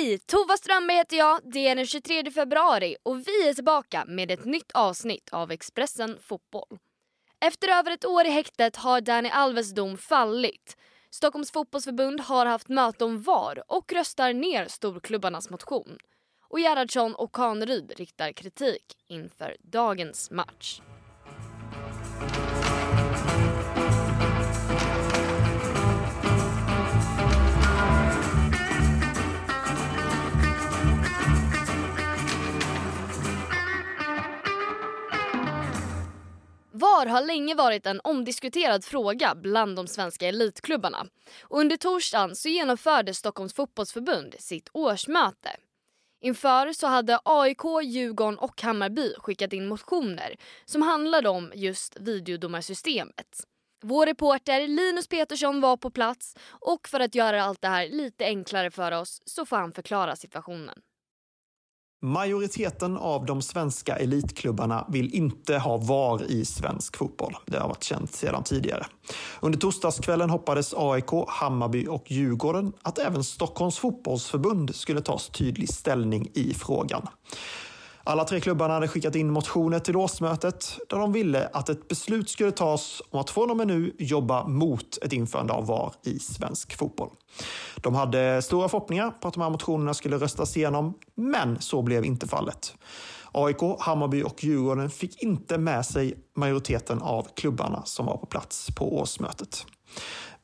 Hej! Tova Strömberg heter jag. Det är den 23 februari och vi är tillbaka med ett nytt avsnitt av Expressen Fotboll. Efter över ett år i häktet har Dani Alves dom fallit. Stockholms fotbollsförbund har haft möte om VAR och röstar ner storklubbarnas motion. Och Gerhardsson och Kaneryd riktar kritik inför dagens match. VAR har länge varit en omdiskuterad fråga bland de svenska elitklubbarna. Och under torsdagen så genomförde Stockholms fotbollsförbund sitt årsmöte. Inför så hade AIK, Djurgården och Hammarby skickat in motioner som handlade om just videodomarsystemet. Vår reporter Linus Petersson var på plats och för att göra allt det här lite enklare för oss så får han förklara situationen. Majoriteten av de svenska elitklubbarna vill inte ha VAR i svensk fotboll. Det har varit känt sedan tidigare. Under torsdagskvällen hoppades AIK, Hammarby och Djurgården att även Stockholms fotbollsförbund skulle ta tydlig ställning i frågan. Alla tre klubbarna hade skickat in motioner till årsmötet där de ville att ett beslut skulle tas om att från och med nu jobba mot ett införande av VAR i svensk fotboll. De hade stora förhoppningar på att de här motionerna skulle röstas igenom, men så blev inte fallet. AIK, Hammarby och Djurgården fick inte med sig majoriteten av klubbarna som var på plats på årsmötet.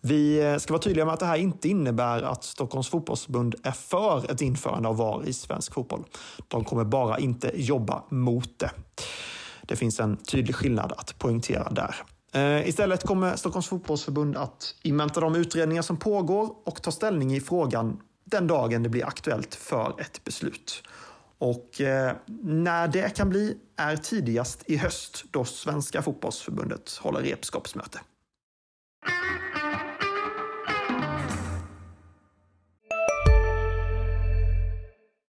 Vi eh, ska vara tydliga med att det här inte innebär att Stockholms fotbollsförbund är för ett införande av VAR i svensk fotboll. De kommer bara inte jobba mot det. Det finns en tydlig skillnad att poängtera där. Eh, istället kommer Stockholms fotbollsförbund att invänta de utredningar som pågår och ta ställning i frågan den dagen det blir aktuellt för ett beslut. Och eh, när det kan bli är tidigast i höst då Svenska fotbollsförbundet håller repskapsmöte.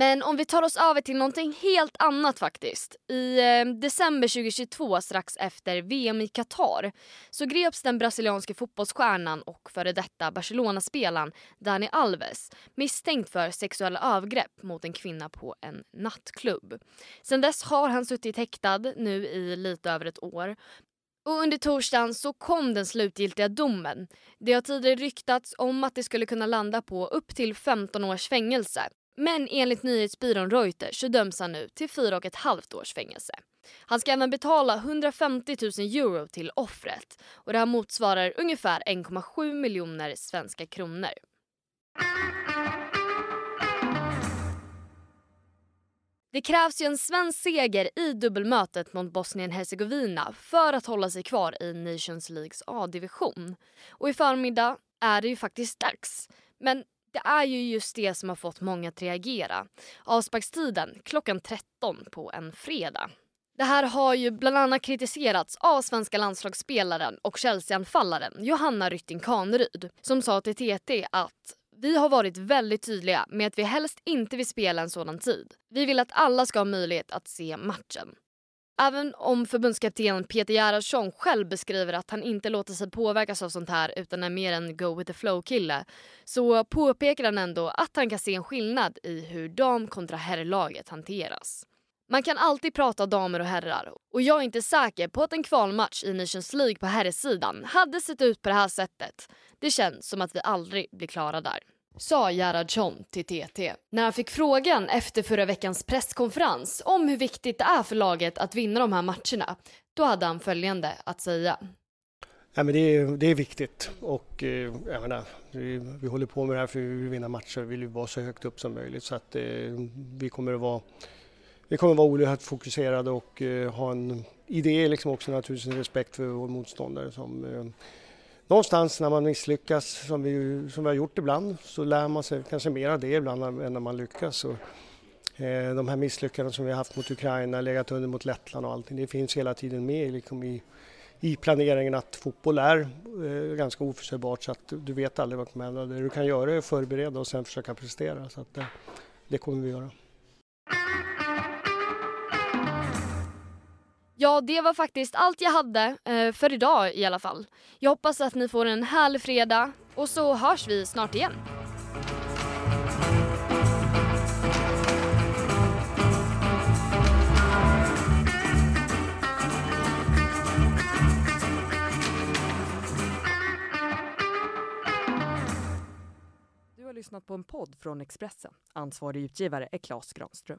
Men om vi tar oss över till någonting helt annat faktiskt. I eh, december 2022, strax efter VM i Qatar, så greps den brasilianske fotbollsstjärnan och före detta Barcelona-spelaren Dani Alves misstänkt för sexuella övergrepp mot en kvinna på en nattklubb. Sen dess har han suttit häktad nu i lite över ett år och under torsdagen så kom den slutgiltiga domen. Det har tidigare ryktats om att det skulle kunna landa på upp till 15 års fängelse. Men enligt nyhetsbyrån Reuters så döms han nu till fyra och ett halvt års fängelse. Han ska även betala 150 000 euro till offret och det här motsvarar ungefär 1,7 miljoner svenska kronor. Det krävs ju en svensk seger i dubbelmötet mot Bosnien-Hercegovina för att hålla sig kvar i Nations Leagues A-division. Och i förmiddag är det ju faktiskt dags. Men det är ju just det som har fått många att reagera. Avsparkstiden klockan 13 på en fredag. Det här har ju bland annat kritiserats av svenska landslagsspelaren och Chelsea-anfallaren Johanna Rytting Kaneryd som sa till TT att vi har varit väldigt tydliga med att vi helst inte vill spela en sådan tid. Vi vill att alla ska ha möjlighet att se matchen. Även om förbundskapten Peter Gerhardsson själv beskriver att han inte låter sig påverkas av sånt här utan är mer en go with the flow-kille så påpekar han ändå att han kan se en skillnad i hur dam kontra herrlaget hanteras. Man kan alltid prata damer och herrar och jag är inte säker på att en kvalmatch i Nations League på herrsidan hade sett ut på det här sättet. Det känns som att vi aldrig blir klara där sa Gerhardsson till TT. När han fick frågan efter förra veckans presskonferens om hur viktigt det är för laget att vinna de här matcherna, då hade han följande att säga. Ja, men det, är, det är viktigt och eh, jag menar, vi, vi håller på med det här för att vi vill vinna matcher, vi vill vara så högt upp som möjligt så att eh, vi kommer att vara vi kommer att vara oerhört fokuserade och eh, ha en idé liksom också naturligtvis en respekt för vår motståndare som eh, någonstans när man misslyckas, som vi, som vi har gjort ibland, så lär man sig kanske mer av det ibland än när man lyckas. Och Eh, de här misslyckandena som vi har haft mot Ukraina, legat under mot Lettland och allting, det finns hela tiden med liksom i, i planeringen att fotboll är eh, ganska oförutsägbart så att du vet aldrig vad som händer. Det du kan göra är att förbereda och sen försöka prestera. Så att, eh, det kommer vi göra. Ja, det var faktiskt allt jag hade eh, för idag i alla fall. Jag hoppas att ni får en härlig fredag och så hörs vi snart igen. Du har lyssnat på en podd från Expressen. Ansvarig utgivare är Klas Granström.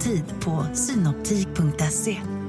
Tid på synoptik.se.